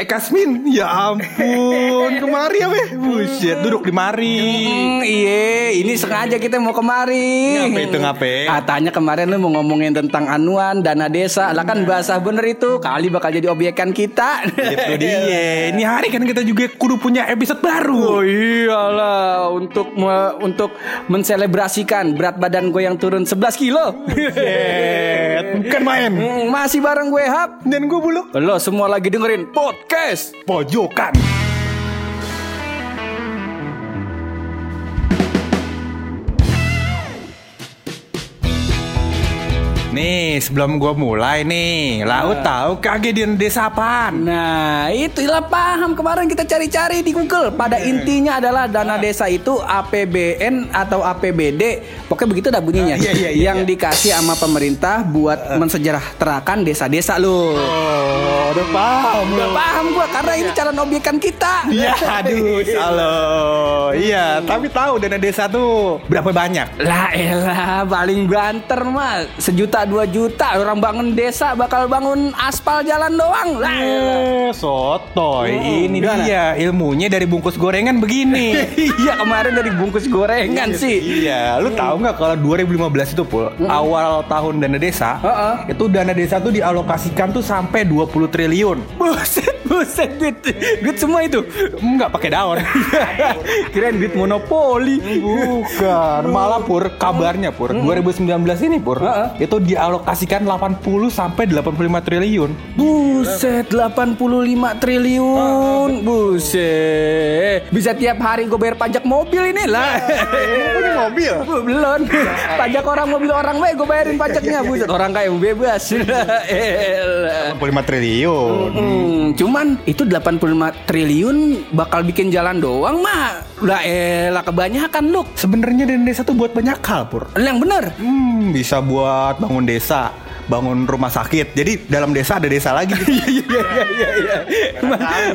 Eh Kasmin, ya ampun, kemari ya weh Buset, duduk di mari Hmm, iya, ini sengaja kita mau kemari. Ngapain itu, ngapain? Katanya kemarin lu mau ngomongin tentang anuan, dana desa. Lah kan bahasa bener itu, kali bakal jadi obyekan kita. Itu dia, ini hari kan kita juga kudu punya episode baru Oh iyalah, untuk me- untuk menselebrasikan berat badan gue yang turun 11 kilo. Bukan main Hmm, Masih bareng gue Hap. Dan gue buluk Lo semua lagi dengerin podcast. Pojokan Nih sebelum gue mulai nih Lau tahu kagak di desa apaan? Nah, itulah paham kemarin kita cari-cari di Google. Pada intinya adalah dana desa itu APBN atau APBD. Pokoknya begitu dah bunyinya. Iya, iya, iya, yang iya. dikasih sama pemerintah buat mensejahterakan desa-desa lu. Oh udah paham Udah paham gua karena ini calon obyekan kita. Iya aduh halo Iya tapi tahu dana desa tuh berapa banyak? Lah elah paling banter mah sejuta dua juta orang bangun desa bakal bangun aspal jalan doang lah. Eh, sotoy. Hmm, Ini gimana? dia ilmunya dari bungkus gorengan begini. iya kemarin dari bungkus gorengan sih Iya, lu tahu nggak kalau 2015 itu pul awal tahun dana desa, Heeh. itu dana desa tuh dialokasikan tuh sampai 20 triliun. buset buset duit. Duit semua itu. Enggak pakai daun. kirain duit monopoli. Bukan, malah pur kabarnya pur 2019 ini pur itu dialokasikan 80 sampai 85 triliun. Buset 85 triliun. Buset. Bisa tiap hari gue bayar pajak mobil ini lah punya mobil? Belum. Pajak orang mobil orang baik gue bayarin pajaknya Buset. Orang kaya bebas. Elah. 85 triliun. Hmm, cuman itu 85 triliun bakal bikin jalan doang mah Lah elah kebanyakan lu Sebenarnya dana desa tuh buat banyak hal pur. Yang bener. Hmm, bisa buat bangun desa, bangun rumah sakit. Jadi dalam desa ada desa lagi. Iya iya iya iya.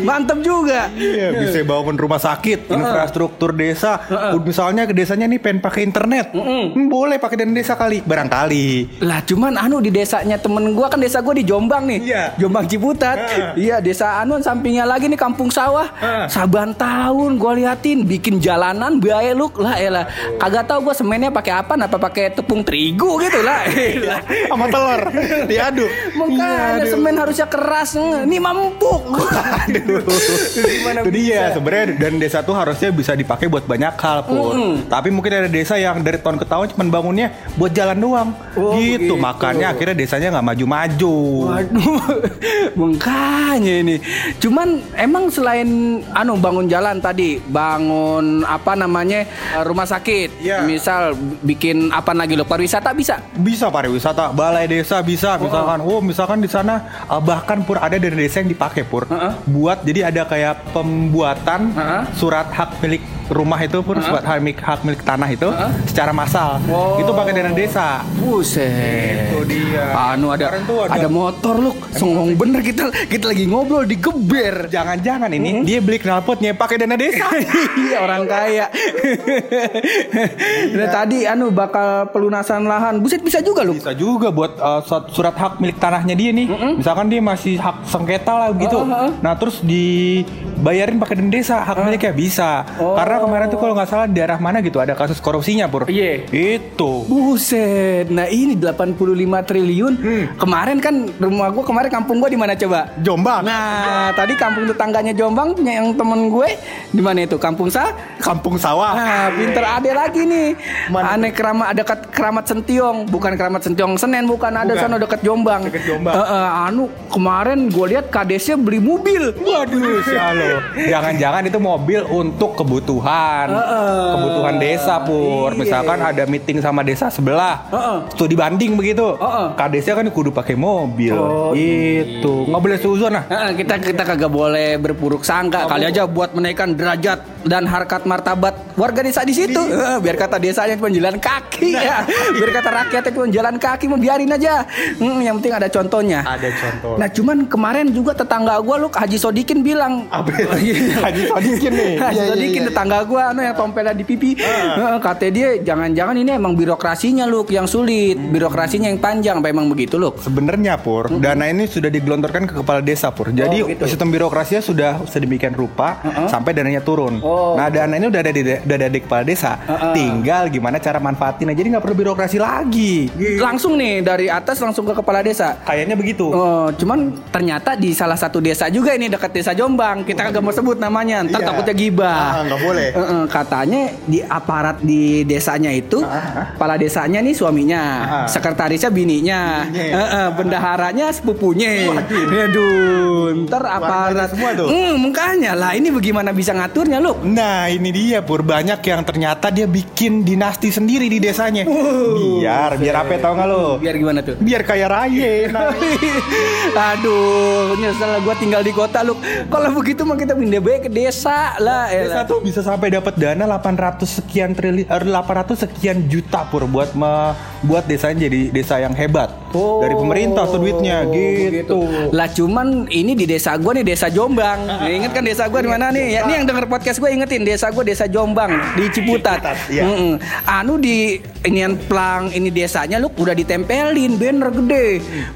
Mantap juga. Iya, bisa bangun rumah sakit, infrastruktur desa. Misalnya ke desanya nih pengen pakai internet, Hmm, boleh pakai dana desa kali, barangkali. Lah cuman anu di desanya temen gua kan desa gua di Jombang nih. Iya. Jombang Ciputat. Iya, desa anu sampingnya lagi nih kampung sawah. Saban tahun gua liatin bikin jalanan bae lu lah elah. Kagak tahu gua semennya pakai apa apa pakai tepung terigu gitu lah. Sama telur diaduk. Makanya semen harusnya keras. Ini mempuk. Aduh. itu dia sebenarnya dan desa tuh harusnya bisa dipakai buat banyak hal pun. Tapi mungkin ada desa yang dari tahun ke tahun cuma bangunnya buat jalan doang. Oh, gitu. begitu. Makanya akhirnya desanya nggak maju-maju. Waduh, makanya ini. Cuman emang selain anu bangun jalan tadi, bangun apa namanya eh, rumah sakit, Iya. misal bikin apa lagi lo pariwisata bisa. Bisa pariwisata, balai desa bisa misalkan. Oh, misalkan di sana uh, bahkan pur ada dari desa yang dipakai pur. Heeh. Buat jadi ada kayak pembuatan Heeh. surat hak milik rumah itu pur, surat hak milik hak milik tanah itu Heeh. secara massal. Oh. Itu pakai dana desa. Buset. Itu dia. Anu ada ada- ada motor lu, songong bener kita kita lagi ngobrol digeber. Jangan-jangan ini dia beli knalpotnya pakai dana desa. Iya orang kaya. Nah tadi anu bakal pelunasan lahan. Buset bisa juga lu. bisa juga buat uh, surat- hak milik tanahnya dia nih. Misalkan dia masih hak sengketa lah gitu. Oh. Nah, terus dibayarin pakai dana desa hak miliknya bisa. Oh. Karena kemarin tuh kalau nggak salah daerah mana gitu ada kasus korupsinya, Pur. Iya. Itu. Buset. Nah, ini 85 triliun. Kemarin kan rumah gua kemarin kampung gua di mana coba? Jombang. Nah, tadi kampung tetangganya Jombang punya yang temen gue di mana itu? Kampung Sa? Kampung sawah. Nah, pinter ade lagi nih. Mana Aneh keramat dekat keramat Sentiong, bukan keramat Sentiong Senen, bukan ada Bukan. sana dekat Jombang. Dekat Jombang. Eh, eh, anu kemarin gue lihat kadesnya beli mobil. Waduh, sialo. Jangan-jangan itu mobil untuk kebutuhan. Heeh. Kebutuhan desa, Pur. Iya. Misalkan ada meeting sama desa sebelah. Heeh. Studi banding begitu. Heeh. Kadesnya kan kudu pakai mobil. Oh, Itu. Nggak boleh suzon nah. Heeh, kita kita kagak boleh berpuruk sangka. Kali aja buat menaikkan derajat dan harkat martabat warga desa di situ. Eh, biar kata desanya cuma jalan kaki ya. Biar kata rakyatnya cuma jalan kaki mau biarin aja. Hmm, yang penting ada contohnya. Ada contoh. Nah cuman kemarin juga tetangga gua lu Haji Sodikin bilang? Haji Sodikin nih. Haji Iya, iya, Sodikin iya. Tetangga gua anu yang tompelnya di pipi. Heeh, Kata dia jangan-jangan ini emang birokrasinya lu yang sulit, Hmm. birokrasinya yang panjang apa emang begitu lu? Sebenarnya Pur, dana ini sudah digelontorkan ke kepala desa Pur. Jadi Oh, gitu. sistem birokrasinya sudah sedemikian rupa sampai dananya turun. Oh. Nah dana ini udah ada di udah ada di kepala desa. Tinggal gimana cara manfaatin aja. Jadi nggak perlu birokrasi lagi. Langsung nih dari atas langsung ke kepala desa. Kayaknya begitu. Oh, cuman ternyata di salah satu desa juga ini dekat desa Jombang. Kita kagak mau sebut namanya, ntar Iya. takutnya gibah. Ah, nggak boleh. Eh, eh, katanya di aparat di desanya itu, kepala desanya nih suaminya, Ah. sekretarisnya bininya, Bininya. eh, eh, bendaharanya sepupunya. Aduh, ntar aparat semua tuh. Hmm, makanya lah ini bagaimana bisa ngaturnya lu? Nah ini dia Pur banyak yang ternyata dia bikin dinasti sendiri di desanya. biar biar apa tau nggak lo? Biar gimana tuh? Biar kaya raya. Nah, Aduh, nyesel gua tinggal di kota lu. Kalau begitu mah kita pindah baik ke desa lah. Desa tuh bisa sampai dapat dana 800 sekian triliun 800 sekian juta pur buat me- buat desanya jadi desa yang hebat. Oh, Dari pemerintah tuh duitnya gitu. Lah cuman ini di desa gua nih desa Jombang. Nih, inget kan desa gua di mana nih? Ya, ini yang denger podcast gua ingetin desa gua desa Jombang di Ciputat. Ciputat, iya. Mm-mm. Anu di inian plang ini desanya lu udah ditempelin banner gede.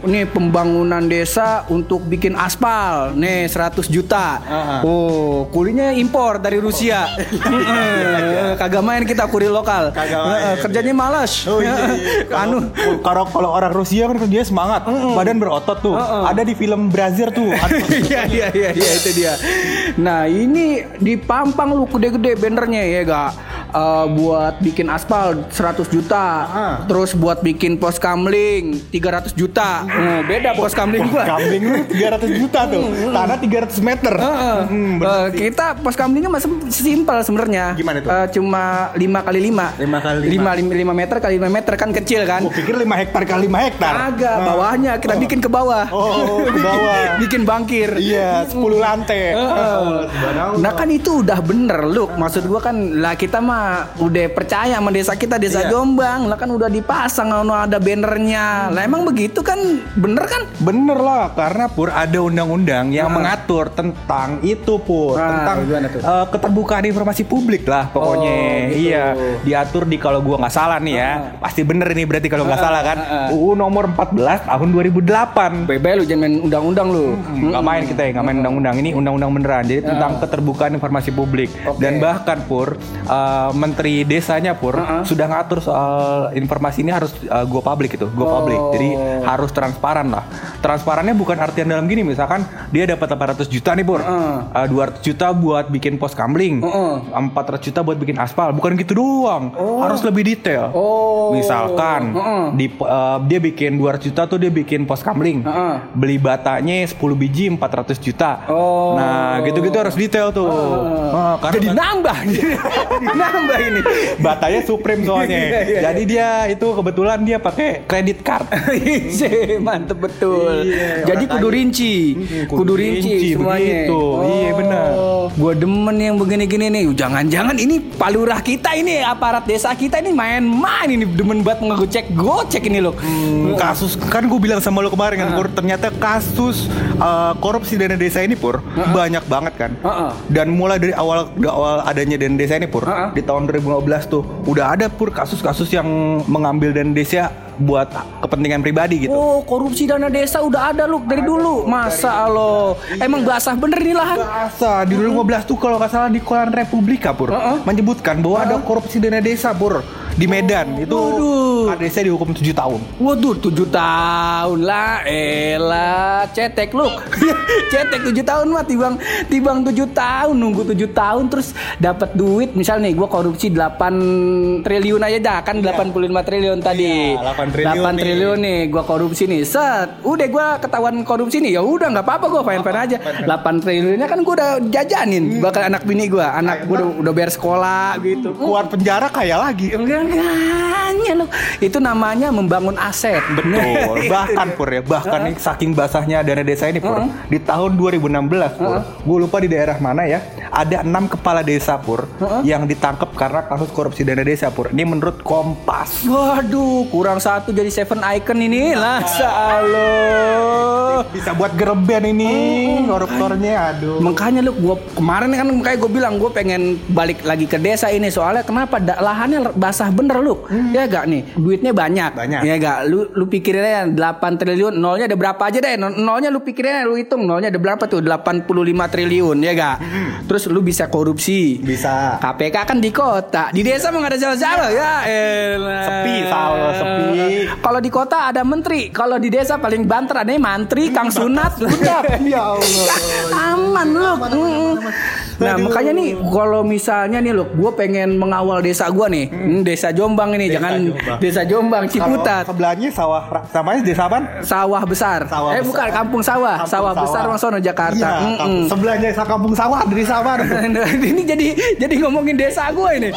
Nih pembangunan desa untuk bikin aspal. Nih 100 juta. Ah, ah. Oh, kulinya impor dari Rusia. Mm-mm. Kagak main kita kuri lokal. Kagak main. Eh, Kerjanya malas. Oh iya, iya. anu Kalau kalau orang Rusia kan dia semangat, badan berotot tuh. Ada di film Brazil tuh. Iya iya iya iya itu dia. Nah ini dipampang lu gede-gede bannernya ya gak Eh, buat bikin aspal 100 juta, Ah. terus buat bikin pos kamling 300 juta. Oh, beda pos kamling gua. Kambing lu 300 juta tuh. Tanah 300 meter. Heeh. Hmm, bener Eh, sih. kita pos kamlingnya masih simpel sebenarnya. Gimana tuh? Eh, cuma 5 kali 5. Lima kali lima. 5 5 meter kali 5 meter kan kecil kan. Gua pikir 5 hektar kali 5 hektar. Agak bawahnya kita bikin ke bawah. Oh, ke bawah. bikin bangkir. Iya, 10 lantai. Nah kan itu udah bener lu Maksud gua kan lah kita mah udah percaya sama desa kita desa Iya. Jombang lah kan udah dipasang anu ada bannernya lah emang begitu kan bener kan Bener lah, karena Pur ada undang-undang yang Ah. mengatur tentang itu Pur, Ah, tentang eh, keterbukaan informasi publik lah pokoknya. Oh, gitu. Iya, diatur di kalau gua nggak salah nih ya, pasti bener ini berarti kalau nggak salah kan. ah, ah. UU nomor 14 tahun 2008. Bebe lu jangan main undang-undang lu Nggak main kita ya, nggak main undang-undang ini undang-undang beneran. Jadi tentang keterbukaan informasi publik Oke. dan bahkan Pur eh, Menteri Desanya Pur sudah ngatur soal informasi ini harus eh, go public itu, go public. Oh. Jadi harus transparan lah. Transparannya bukan artian dalam gini, misalkan dia dapat 800 juta nih Pur, Heeh. Eh, 200 juta buat bikin pos kamling, Heeh. 400 juta buat bikin aspal, bukan gitu doang. Harus lebih detail. Oh. Misalkan Heeh. di eh, dia bikin 200 juta tuh dia bikin pos kamling. Heeh. Beli batanya 10 biji 400 juta. Oh. Nah, gitu-gitu harus detail tuh. Heeh, karena Jadi nambah Jadi nambah ini. Batanya Supreme soalnya. Iya, iya, Jadi dia itu kebetulan dia pakai kredit card. Isi, Mantep betul. Iya, Jadi kudu rinci. Kudu kudu rinci rinci, semuanya. Begitu. Iya, benar. Gue demen yang begini-gini nih. Jangan-jangan ini palurah kita ini Aparat desa kita ini main-main ini. Demen banget ngegocek Gocek ini loh. Hmm, kasus kan gue bilang sama lo kemarin kan Pur, ternyata kasus uh, korupsi dana desa ini pur banyak banget kan? Heeh. dan mulai dari awal dari awal adanya dana desa ini pur Heeh. di tahun 2015 tuh udah ada pur kasus-kasus yang mengambil dana desa buat kepentingan pribadi gitu. Oh korupsi dana desa udah ada loh dari dulu. Masa lo? Emang basah bener nih lahan? Bahasa di 2015 tuh kalau nggak salah di Koran Republika pur Heeh. menyebutkan bahwa ada korupsi dana desa pur di Medan. Itu Waduh. Pak desa dihukum 7 tahun. Waduh, tujuh tahun lah, elah, cetek lu, cetek tujuh tahun mah tibang, tibang tujuh tahun nunggu tujuh tahun terus dapat duit, misal nih, gua korupsi 8 triliun aja dah, kan 85 triliun tadi, Iya, 8 triliun 8 nih. triliun nih, gua korupsi nih, set, udah gua ketahuan korupsi nih, ya udah nggak apa-apa gua fine fine aja, 8 triliunnya kan gua udah jajanin, bakal anak bini gua, anak gua udah, udah bayar sekolah gitu, keluar penjara kaya lagi. Enggak enggaknya loh. Itu namanya membangun aset. Betul. Bahkan Pur ya, bahkan nih saking basahnya dana desa ini Pur. Di tahun 2016 Pur, gue lupa di daerah mana ya, ada enam kepala desa pur yang ditangkap karena kasus korupsi dana desa pur. Ini menurut Kompas. Waduh, kurang satu jadi seven icon ini. Lah, Allah. Bisa buat gereben ini koruptornya, aduh. Makanya lu gua kemarin kan kayak gue bilang gue pengen balik lagi ke desa ini. Soalnya kenapa? Da, lahannya basah bener lu. Ya gak nih? Duitnya banyak. Banyak. ya gak lu lu pikirin aja 8 triliun nolnya ada berapa aja deh. Nol- nolnya lu pikirin aja lu hitung nolnya ada berapa tuh? 85 triliun ya gak terus lu bisa korupsi Bisa. KPK kan di kota di desa mah gak ada jalan-jalan ya elah. Sepi, Sal, sepi. kalau di kota ada menteri kalau di desa paling banter ada mantri Kang Sunat ya Allah. aman lu nah makanya nih kalau misalnya nih lu gue pengen mengawal desa gue nih Hmm, desa Jombang ini Desa jangan Jombang. desa Jombang Ciputat Kalau sebelahnya sawah namanya desa apa? sawah besar Sawah eh besar. bukan kampung sawah Kampung sawah besar Bang Sono Jakarta Iya, Mm-mm. kampung- sebelahnya kampung sawah dari sawah. ini jadi jadi ngomongin desa gue ini.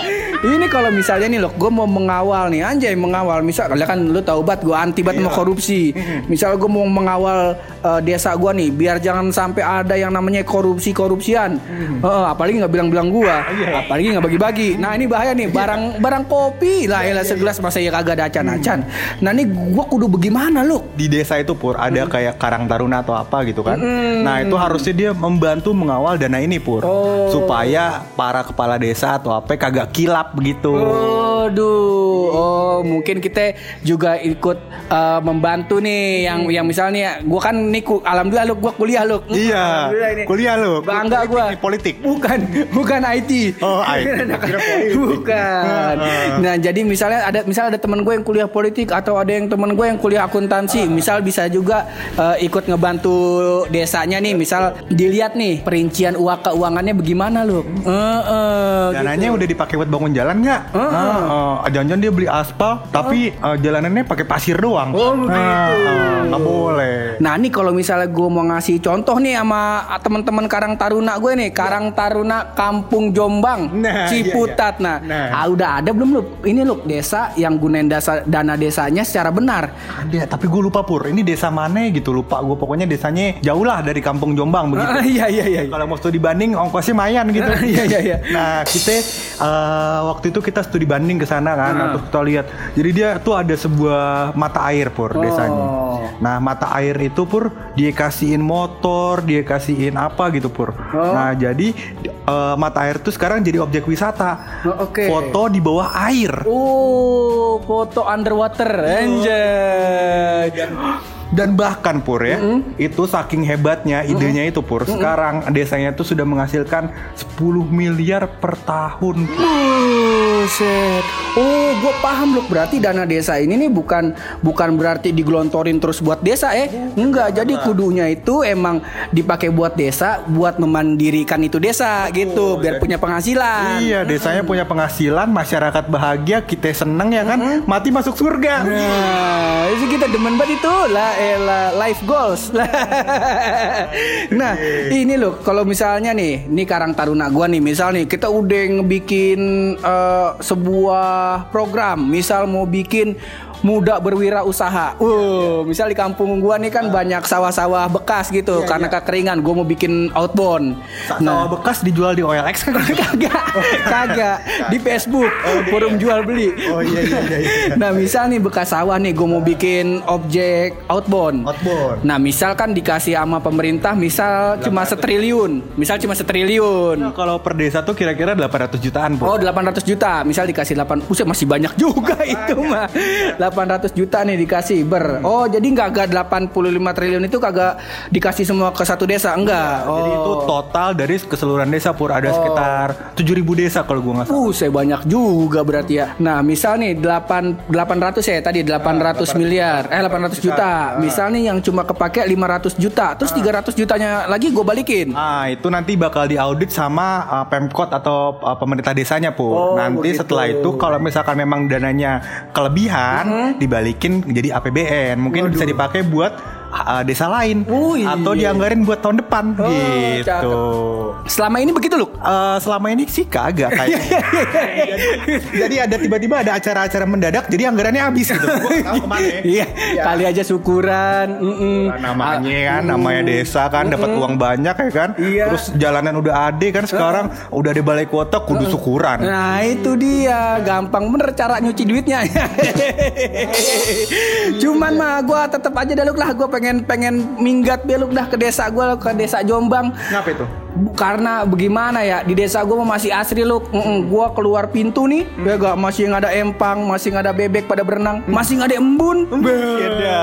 Ini kalau misalnya nih loh, gue mau mengawal nih anjay mengawal. Misal kan lu tahu bat gue anti bat sama Iya. korupsi. Misal gue mau mengawal eh, desa gue nih, biar jangan sampai ada yang namanya korupsi korupsian. apalagi nggak bilang-bilang gue, Iya. apalagi nggak bagi-bagi. Nah ini bahaya nih, barang barang kopi lah Iya, ya segelas masa ya kagak ada acan-acan. Nah ini gue kudu bagaimana lu? di desa itu pur ada kayak karang taruna atau apa gitu kan. Nah itu harusnya dia membantu mengawal dana ini pur Oh. Supaya para kepala desa atau apa kagak kilap begitu. Aduh, oh mungkin kita juga ikut eh, membantu nih yang yang misalnya gua kan nih ku- alhamdulillah lu gua kuliah lu. Iya, ini. kuliah lu. Bangga Politik gua. nih, politik. Bukan, bukan IT. Oh, IT. Kira politik. bukan. Nah, jadi misalnya ada misal ada teman gue yang kuliah politik atau ada yang teman gue yang kuliah akuntansi, misal bisa juga eh, ikut ngebantu desanya nih, misal dilihat nih perincian uang keuangannya bagaimana lu. Heeh. Dananya udah dipakai buat bangun jalan nggak? Nah, jangan-jangan dia beli aspal, tapi eh, jalanannya pakai pasir doang. Oh, begitu. Nah, eh, nggak boleh. Nah nih kalau misalnya gue mau ngasih contoh nih sama teman-teman Karang Taruna gue nih Karang Taruna Kampung Jombang Nah, Ciputat iya, iya. nah, Nah. Ah, udah ada belum lu ini lu desa yang gunain dasa, dana desanya secara benar Ada, tapi gue lupa pur. Ini desa mana gitu lupa. Gue pokoknya desanya jauh lah dari kampung Jombang begitu. Ah, iya iya iya Kalau mau studi banding ongkosnya mayan gitu. Iya, iya, iya. Nah kita eh, waktu itu kita studi banding ke sana kan, Ah. terus kita lihat. Jadi dia tuh ada sebuah mata air pur desanya. Oh. Nah mata air itu pur dia kasihin motor, dia kasihin apa gitu pur. Oh. Nah jadi eh, mata air tuh sekarang jadi objek wisata. Oh, oke. Foto di bawah air. Oh foto underwater anjay Dan bahkan pur ya, itu saking hebatnya idenya itu pur. Sekarang desanya tuh sudah menghasilkan 10 miliar per tahun. Buset. Oh, gue paham loh. Berarti dana desa ini nih bukan bukan berarti digelontorin terus buat desa eh. Enggak. Jadi kudunya itu emang dipakai buat desa, buat memandirikan itu desa gitu, biar punya penghasilan. Iya, desanya punya penghasilan, masyarakat bahagia, kita seneng ya kan, mati masuk surga. Nah, itu kita demen banget itu lah, elah life goals. nah, ini loh, kalau misalnya nih, nih Karang Taruna gua nih, misal nih kita udah ngebikin eh, sebuah program, misal mau bikin muda berwirausaha. Uh, misal di kampung gua nih kan banyak sawah-sawah bekas gitu karena kekeringan. Gua mau bikin outbound. Sa- Sawah bekas dijual di OLX kan? kagak, kagak di Facebook forum jual beli. Oh iya iya iya. iya. Nah misal nih bekas sawah nih gue mau bikin objek outbound Outbound. Nah misal kan dikasih sama pemerintah Misal cuma setriliun Misal cuma setriliun Nah, kalau per desa tuh kira-kira 800 jutaan, Oh Pur. 800 juta Misal dikasih 8 Buset masih banyak juga itu mah 800 juta nih dikasih ber Oh jadi nggak agak 85 triliun itu kagak dikasih semua ke satu desa Enggak oh. Jadi itu total dari keseluruhan desa Pur ada sekitar 7000 desa kalau gua nggak salah. Uh, saya banyak juga berarti ya. Nah, misal nih 8 800 ya tadi 800 miliar, eh 800 juta. Misal nih yang cuma kepake 500 juta, terus 300 jutanya lagi gue balikin. Ah, itu nanti bakal diaudit sama uh, Pemkot atau uh, pemerintah desanya, Pur. Oh, nanti begitu. setelah itu kalau misalkan memang dananya kelebihan, dibalikin jadi APBN. Mungkin bisa dipakai buat uh, desa lain Oh, iya. atau dianggarin buat tahun depan Oh, gitu. cakep. Selama ini begitu loh. Eh, selama ini sih kagak kayak. jadi ada tiba-tiba ada acara-acara mendadak jadi anggarannya habis gitu. Gua ke mana ya. Iya, kali aja syukuran. mm-mm. Nah, namanya kan namanya desa kan dapat uang banyak ya kan Iya. terus jalanan udah ada kan sekarang udah di balai kota kudu syukuran Nah itu dia gampang bener cara nyuci duitnya. Cuman mah gue tetap aja dah Luk, lah gue pengen pengen minggat beluk dah ke desa gue ke desa Jombang. ngapa itu Karena bagaimana ya di desa gue masih asri loh. Gue keluar pintu nih, ya gak masih nggak ada empang, masih nggak ada bebek pada berenang, masih nggak ada embun. Beda,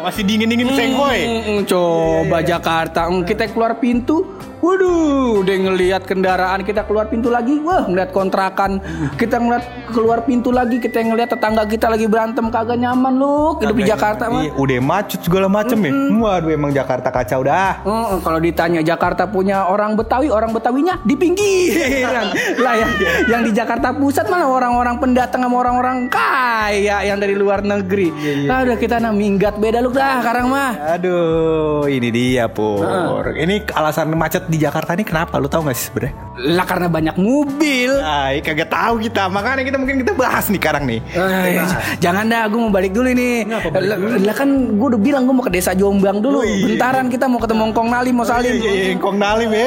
masih dingin-dingin sengkoy. Mm, coba Jakarta, Mm, kita keluar pintu, waduh, udah ngelihat kendaraan kita keluar pintu lagi, wah ngeliat kontrakan, kita ngeliat keluar pintu lagi, kita ngeliat tetangga kita lagi berantem kagak nyaman lu, hidup di Jakarta mah. Iya, udah macet segala macem ya. Waduh emang Jakarta kacau dah. Oh, kalau ditanya Jakarta punya orang Betawi, orang Betawinya di pinggiran. lah yang, yang di Jakarta Pusat malah orang-orang pendatang sama orang-orang kaya yang dari luar negeri. Ah, udah kita nah minggat beda lu dah sekarang mah. Aduh, ini dia pur. Ini alasan macet di Jakarta ini kenapa? Lu tahu gak sih sebenarnya? Lah karena banyak mobil. Ay, kagak tahu kita. Makanya kita mungkin kita bahas nih sekarang nih. Eh, jangan dah, gue mau balik dulu ini. Lah lah kan gue udah bilang gue mau ke desa Jombang dulu. Iya. Bentaran kita mau ketemu Kong Nalim, mau salim. Iya, iya, Kong Nalim ya,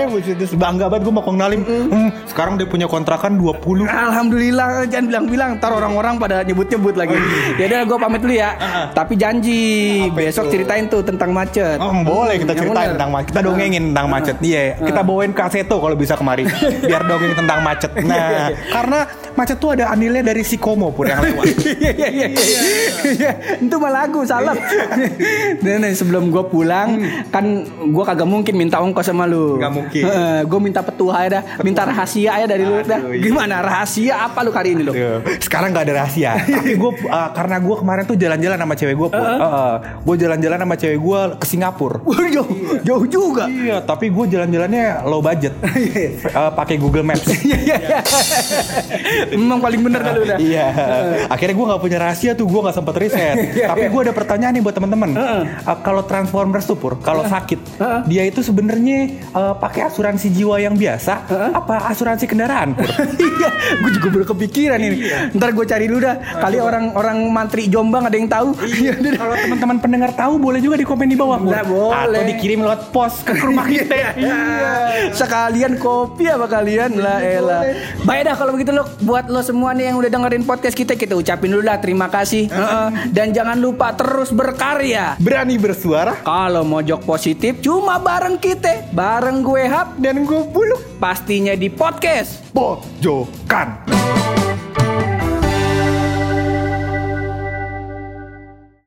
bangga banget gue mau Kong Nalim. Hmm, sekarang dia punya kontrakan 20. Alhamdulillah jangan bilang-bilang ntar orang-orang pada nyebut-nyebut lagi. Ya udah gue pamit dulu ya. Tapi janji besok ceritain tuh tentang macet. Oh, boleh kita Yang ceritain tentang macet. Kita dongengin tentang macet. Iya, kita bawain kaseto kalau bisa kemari. Biar dongeng tentang macet. Nah, karena macet tuh ada anilnya dari si Komo pun yang lewat. Iya iya iya iya. Itu mah lagu salam. Dan sebelum gue pulang kan gue kagak mungkin minta ongkos sama lu. Nggak mungkin. gue minta petua aja dah. Minta rahasia aja dari lu dah. Gimana rahasia apa lu kali ini lu? Sekarang nggak ada rahasia. Tapi gue karena gue kemarin tuh jalan-jalan sama cewek gue pun. gue jalan-jalan sama cewek gue ke Singapura. Jauh, jauh juga. Iya, tapi gue jalan-jalannya low budget. Eh, pakai Google Maps. Memang paling bener dah lu dah. Iya. Akhirnya gue nggak punya rahasia tuh, gue nggak sempat riset. Tapi gue ada pertanyaan nih buat teman-teman. Eh, kalau Transformers tuh pur, kalau sakit, dia itu sebenarnya eh, pakai asuransi jiwa yang biasa, apa asuransi kendaraan pur? Iya, gue juga baru kepikiran ini. Ntar gue cari dulu dah. Kali orang-orang mantri Jombang ada yang tahu. Iya, udah. Kalau teman-teman pendengar tahu boleh juga di komen di bawah. Nah, boleh. Atau dikirim lewat pos ke rumah kita. Iya. Sekalian kopi apa kalian lah elah. Baik dah kalau begitu lo buat lo semua nih yang udah dengerin podcast kita kita ucapin dulu lah terima kasih. Dan jangan lupa terus berkarya. Berani bersuara Kalau mojok positif cuma bareng kita, bareng gue Hap dan gue buluk pastinya di podcast. pojokan.